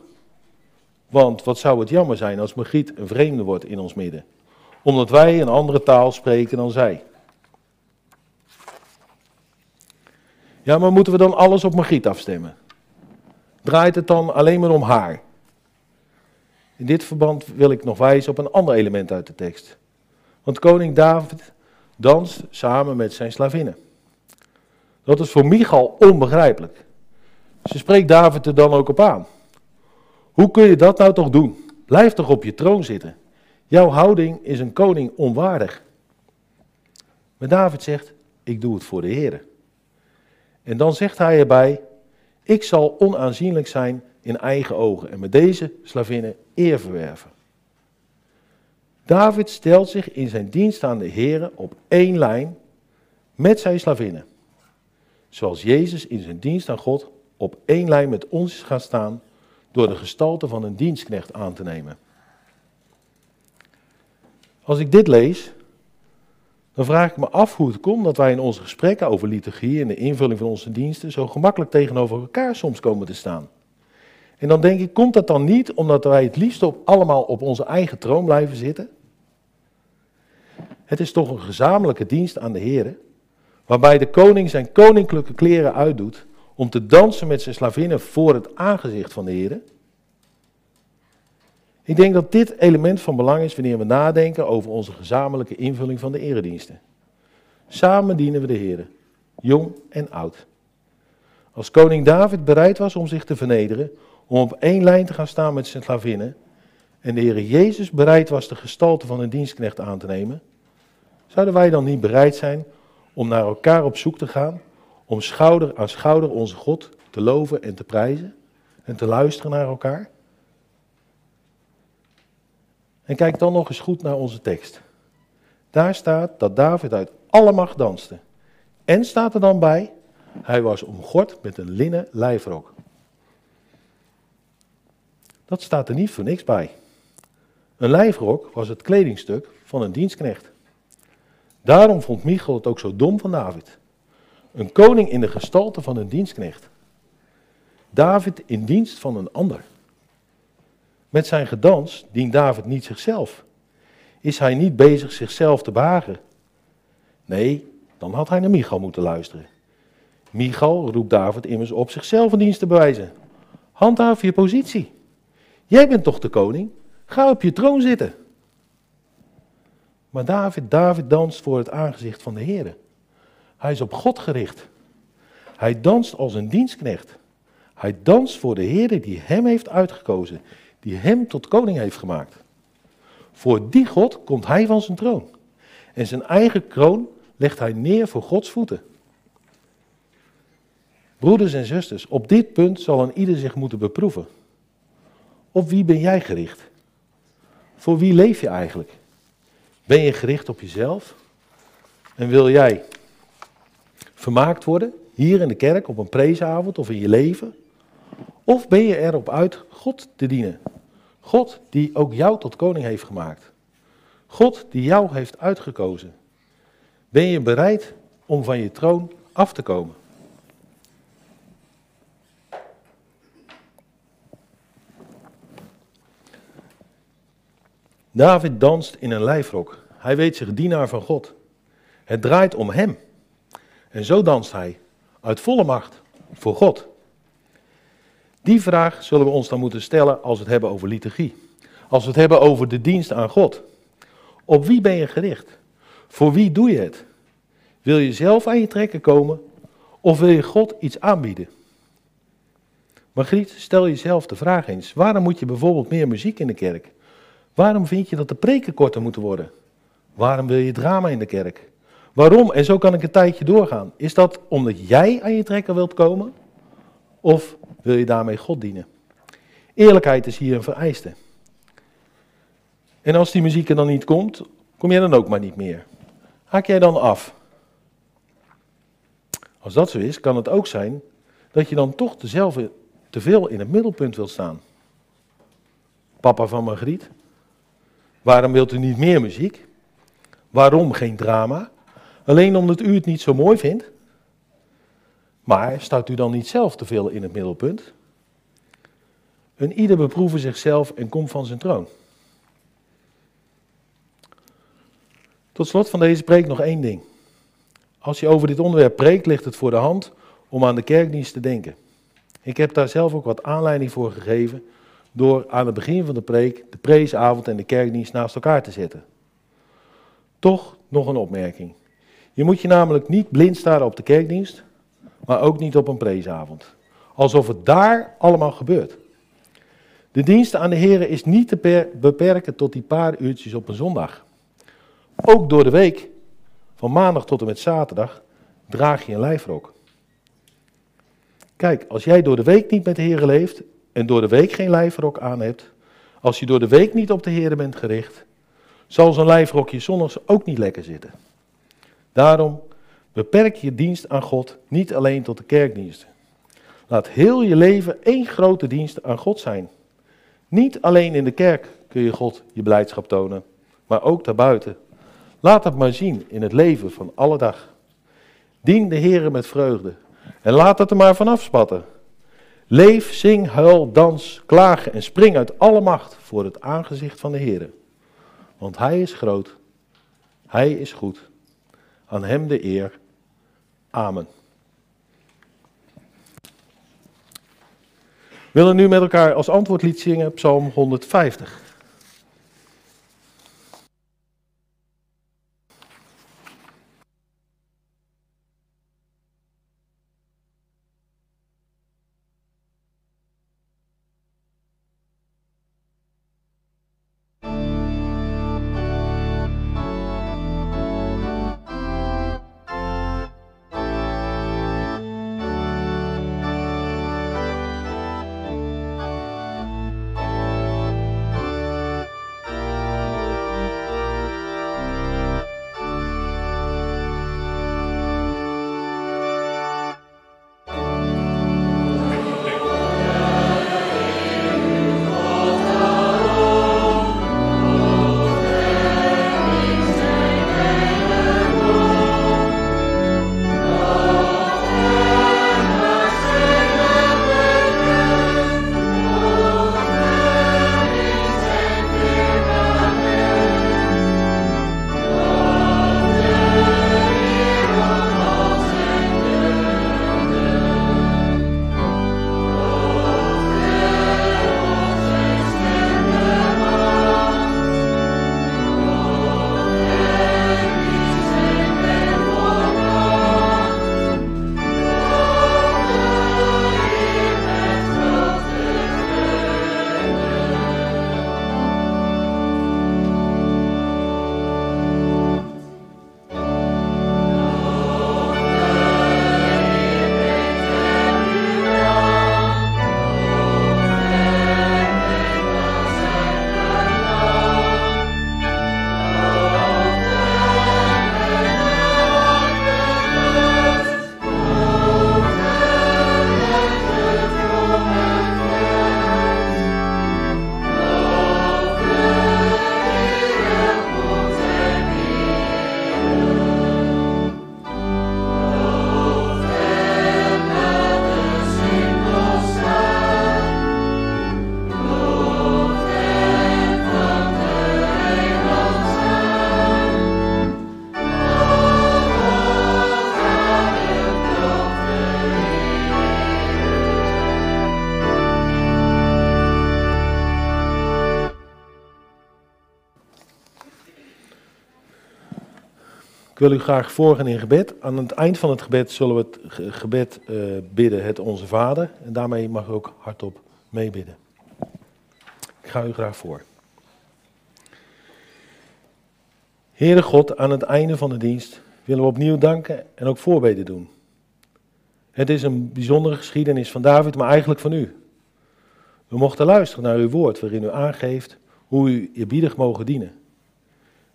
Want wat zou het jammer zijn als Margriet een vreemde wordt in ons midden, omdat wij een andere taal spreken dan zij. Ja, maar moeten we dan alles op Margriet afstemmen? Draait het dan alleen maar om haar? In dit verband wil ik nog wijzen op een ander element uit de tekst. Want koning David danst samen met zijn slavinnen. Dat is voor Michal onbegrijpelijk. Ze spreekt David er dan ook op aan. Hoe kun je dat nou toch doen? Blijf toch op je troon zitten. Jouw houding is een koning onwaardig. Maar David zegt, ik doe het voor de Heer. En dan zegt hij erbij, ik zal onaanzienlijk zijn in eigen ogen en met deze slavinnen eer verwerven. David stelt zich in zijn dienst aan de Heer op één lijn met zijn slavinnen. Zoals Jezus in zijn dienst aan God op één lijn met ons is gaan staan door de gestalte van een dienstknecht aan te nemen. Als ik dit lees, dan vraag ik me af hoe het komt dat wij in onze gesprekken over liturgie en de invulling van onze diensten zo gemakkelijk tegenover elkaar soms komen te staan. En dan denk ik, komt dat dan niet omdat wij het liefst op, allemaal op onze eigen troon blijven zitten? Het is toch een gezamenlijke dienst aan de Heer, waarbij de koning zijn koninklijke kleren uitdoet om te dansen met zijn slavinnen voor het aangezicht van de Heer. Ik denk dat dit element van belang is wanneer we nadenken over onze gezamenlijke invulling van de erediensten. Samen dienen we de Heer, jong en oud. Als koning David bereid was om zich te vernederen, om op één lijn te gaan staan met zijn slavinnen, en de Heer Jezus bereid was de gestalte van een dienstknecht aan te nemen, zouden wij dan niet bereid zijn om naar elkaar op zoek te gaan, om schouder aan schouder onze God te loven en te prijzen en te luisteren naar elkaar? En kijk dan nog eens goed naar onze tekst. Daar staat dat David uit alle macht danste. En staat er dan bij, hij was omgord met een linnen lijfrok. Dat staat er niet voor niks bij. Een lijfrok was het kledingstuk van een dienstknecht. Daarom vond Michal het ook zo dom van David. Een koning in de gestalte van een dienstknecht. David in dienst van een ander. Met zijn gedans dient David niet zichzelf. Is hij niet bezig zichzelf te behagen? Nee, dan had hij naar Michal moeten luisteren. Michal roept David immers op zichzelf een dienst te bewijzen. Handhaaf je positie. Jij bent toch de koning? Ga op je troon zitten. Maar David, David danst voor het aangezicht van de Heer. Hij is op God gericht. Hij danst als een dienstknecht. Hij danst voor de Heer die hem heeft uitgekozen, die hem tot koning heeft gemaakt. Voor die God komt hij van zijn troon. En zijn eigen kroon legt hij neer voor Gods voeten. Broeders en zusters, op dit punt zal een ieder zich moeten beproeven. Op wie ben jij gericht? Voor wie leef je eigenlijk? Ben je gericht op jezelf? En wil jij vermaakt worden, hier in de kerk, op een preesavond of in je leven? Of ben je erop uit God te dienen? God die ook jou tot koning heeft gemaakt. God die jou heeft uitgekozen. Ben je bereid om van je troon af te komen? David danst in een lijfrok. Hij weet zich dienaar van God. Het draait om hem. En zo danst hij, uit volle macht, voor God. Die vraag zullen we ons dan moeten stellen als we het hebben over liturgie. Als we het hebben over de dienst aan God. Op wie ben je gericht? Voor wie doe je het? Wil je zelf aan je trekken komen of wil je God iets aanbieden? Margriet, stel jezelf de vraag eens: waarom moet je bijvoorbeeld meer muziek in de kerk? Waarom vind je dat de preken korter moeten worden? Waarom wil je drama in de kerk? Waarom? En zo kan ik een tijdje doorgaan. Is dat omdat jij aan je trekken wilt komen? Of wil je daarmee God dienen? Eerlijkheid is hier een vereiste. En als die muziek er dan niet komt, kom jij dan ook maar niet meer. Haak jij dan af? Als dat zo is, kan het ook zijn dat je dan toch dezelfde te veel in het middelpunt wilt staan. Papa van Margriet, waarom wilt u niet meer muziek? Waarom geen drama? Alleen omdat u het niet zo mooi vindt? Maar staat u dan niet zelf te veel in het middelpunt? Een ieder beproeven zichzelf en komt van zijn troon. Tot slot van deze preek nog één ding. Als je over dit onderwerp preekt, ligt het voor de hand om aan de kerkdienst te denken. Ik heb daar zelf ook wat aanleiding voor gegeven door aan het begin van de preek de preesavond en de kerkdienst naast elkaar te zetten. Toch nog een opmerking. Je moet je namelijk niet blind staren op de kerkdienst, maar ook niet op een preesavond. Alsof het daar allemaal gebeurt. De dienst aan de Heer is niet te beperken tot die paar uurtjes op een zondag. Ook door de week, van maandag tot en met zaterdag, draag je een lijfrok. Kijk, als jij door de week niet met de Heer leeft en door de week geen lijfrok aan hebt, als je door de week niet op de Heer bent gericht, zal zo'n lijfrokje zondags ook niet lekker zitten. Daarom beperk je dienst aan God niet alleen tot de kerkdiensten. Laat heel je leven één grote dienst aan God zijn. Niet alleen in de kerk kun je God je blijdschap tonen, maar ook daarbuiten. Laat het maar zien in het leven van alle dag. Dien de Heer met vreugde en laat het er maar vanaf spatten. Leef, zing, huil, dans, klaag en spring uit alle macht voor het aangezicht van de Heer. Want Hij is groot, Hij is goed. Aan Hem de eer. Amen. We willen nu met elkaar als antwoordlied zingen Psalm 150. Wil u graag voorgaan in gebed. Aan het eind van het gebed zullen we het gebed uh, bidden, het Onze Vader. En daarmee mag u ook hardop meebidden. Ik ga u graag voor. Heere God, aan het einde van de dienst willen we opnieuw danken en ook voorbeden doen. Het is een bijzondere geschiedenis van David, maar eigenlijk van u. We mochten luisteren naar uw woord, waarin u aangeeft hoe u eerbiedig mogen dienen.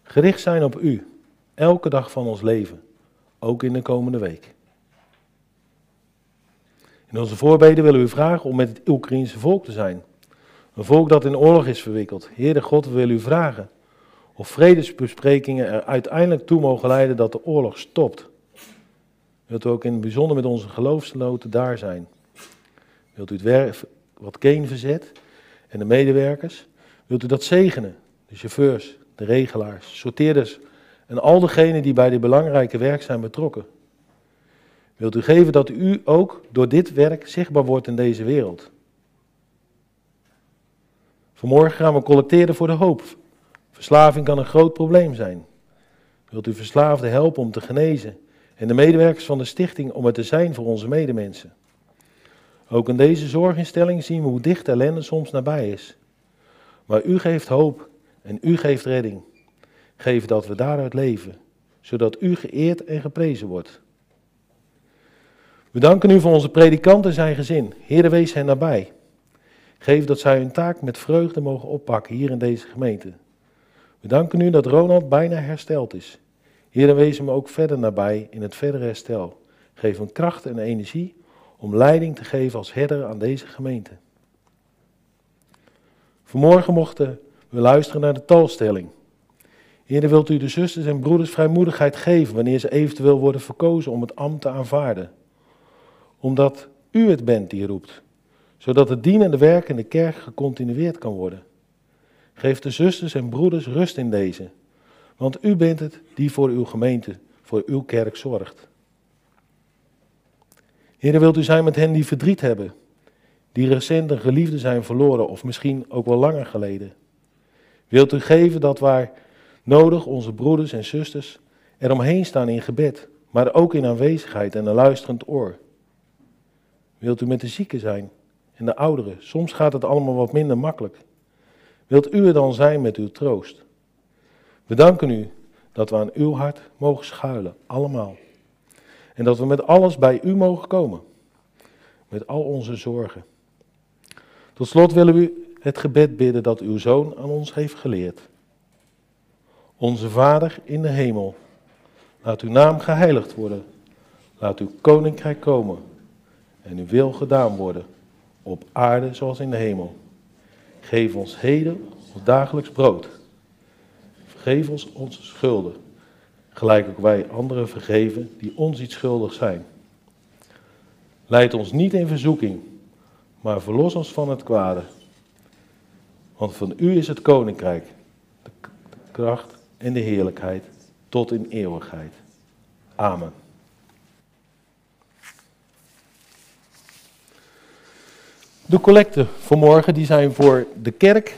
Gericht zijn op u, Elke dag van ons leven, ook in de komende week. In onze voorbeden willen we u vragen om met het Oekraïense volk te zijn. Een volk dat in oorlog is verwikkeld. Heere God, we willen u vragen of vredesbesprekingen er uiteindelijk toe mogen leiden dat de oorlog stopt. Wilt u ook in het bijzonder met onze geloofsgenoten daar zijn? Wilt u het werk wat Keen verzet en de medewerkers? Wilt u dat zegenen? De chauffeurs, de regelaars, sorteerders en al degenen die bij dit belangrijke werk zijn betrokken. Wilt u geven dat u ook door dit werk zichtbaar wordt in deze wereld? Vanmorgen gaan we collecteren voor de hoop. Verslaving kan een groot probleem zijn. Wilt u verslaafden helpen om te genezen en de medewerkers van de stichting om er te zijn voor onze medemensen? Ook in deze zorginstelling zien we hoe dicht ellende soms nabij is. Maar u geeft hoop en u geeft redding. Geef dat we daaruit leven, zodat u geëerd en geprezen wordt. We danken u voor onze predikant en zijn gezin. Heer, wees hen nabij. Geef dat zij hun taak met vreugde mogen oppakken hier in deze gemeente. We danken u dat Ronald bijna hersteld is. Heer, wees hem ook verder nabij in het verdere herstel. Geef hem kracht en energie om leiding te geven als herder aan deze gemeente. Vanmorgen mochten we luisteren naar de talstelling. Heer, wilt u de zusters en broeders vrijmoedigheid geven wanneer ze eventueel worden verkozen om het ambt te aanvaarden. Omdat u het bent die roept, zodat het dienende werk in de kerk gecontinueerd kan worden. Geef de zusters en broeders rust in deze, want u bent het die voor uw gemeente, voor uw kerk zorgt. Heer, wilt u zijn met hen die verdriet hebben, die recent een geliefde zijn verloren of misschien ook wel langer geleden. Wilt u geven dat waar nodig onze broeders en zusters eromheen staan in gebed, maar ook in aanwezigheid en een luisterend oor. Wilt u met de zieken zijn en de ouderen? Soms gaat het allemaal wat minder makkelijk. Wilt u er dan zijn met uw troost? We danken u dat we aan uw hart mogen schuilen, allemaal. En dat we met alles bij u mogen komen. Met al onze zorgen. Tot slot willen we het gebed bidden dat uw zoon aan ons heeft geleerd. Onze Vader in de hemel, laat uw naam geheiligd worden. Laat uw koninkrijk komen en uw wil gedaan worden, op aarde zoals in de hemel. Geef ons heden ons dagelijks brood. Vergeef ons onze schulden, gelijk ook wij anderen vergeven die ons iets schuldig zijn. Leid ons niet in verzoeking, maar verlos ons van het kwade. Want van u is het koninkrijk, de kracht en de heerlijkheid tot in eeuwigheid. Amen. De collecten voor morgen die zijn voor de kerk.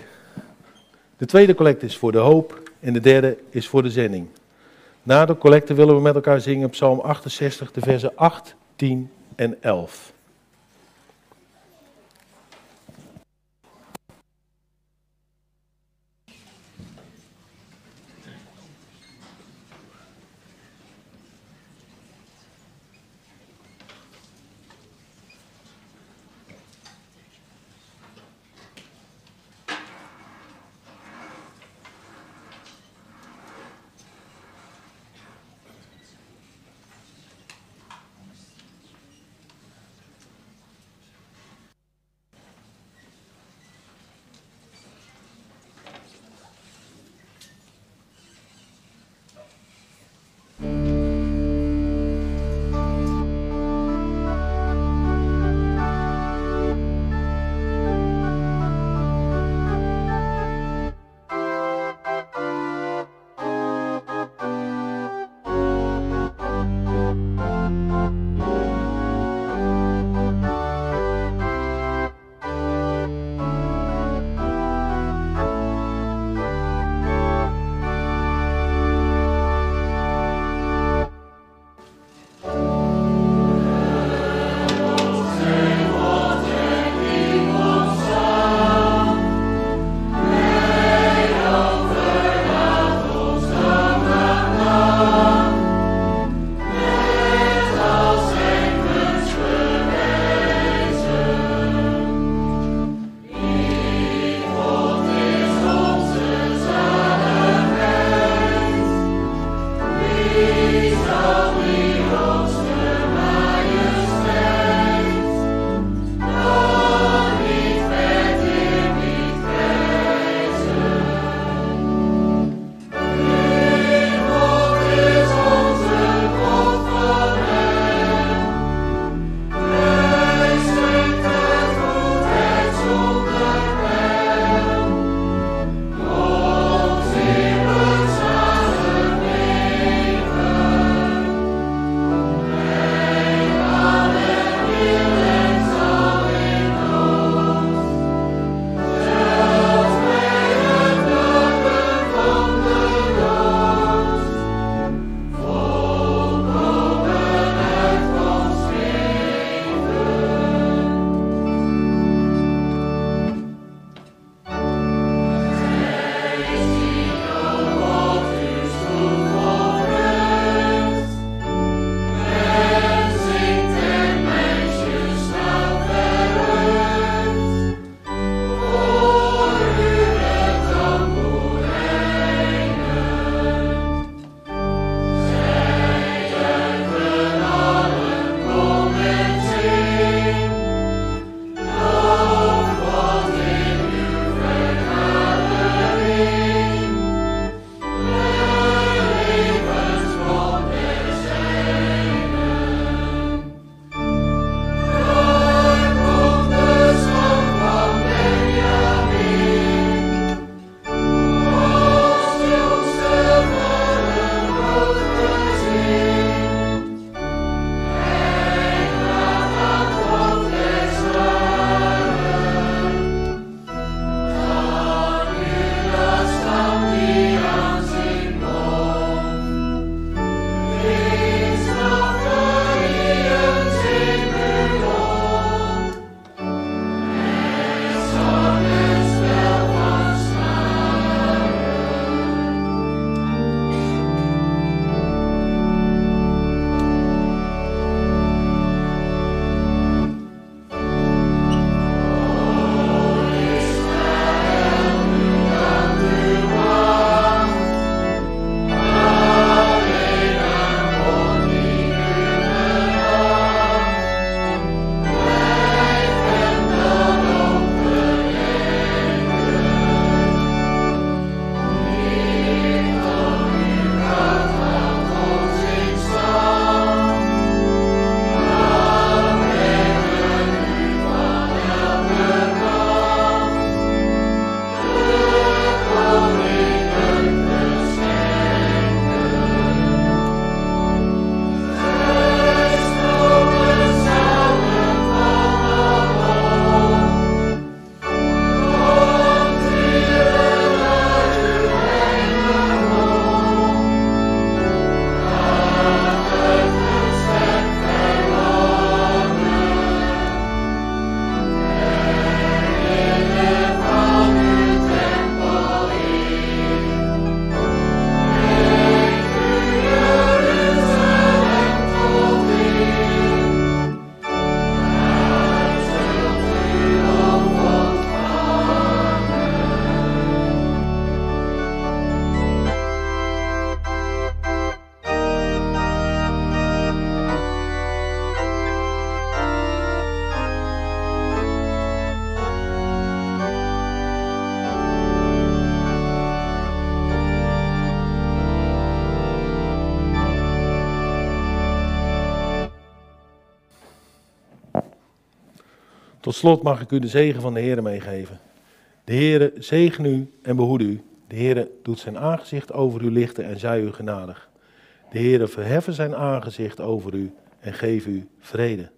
De tweede collecte is voor de hoop en de derde is voor de zending. Na de collecte willen we met elkaar zingen Psalm 68, de versen 8, 10 en 11. Tot slot mag ik u de zegen van de Heer meegeven. De Heer zegen u en behoede u. De Heer doet zijn aangezicht over u lichten en zij u genadig. De Heer verheffen zijn aangezicht over u en geef u vrede.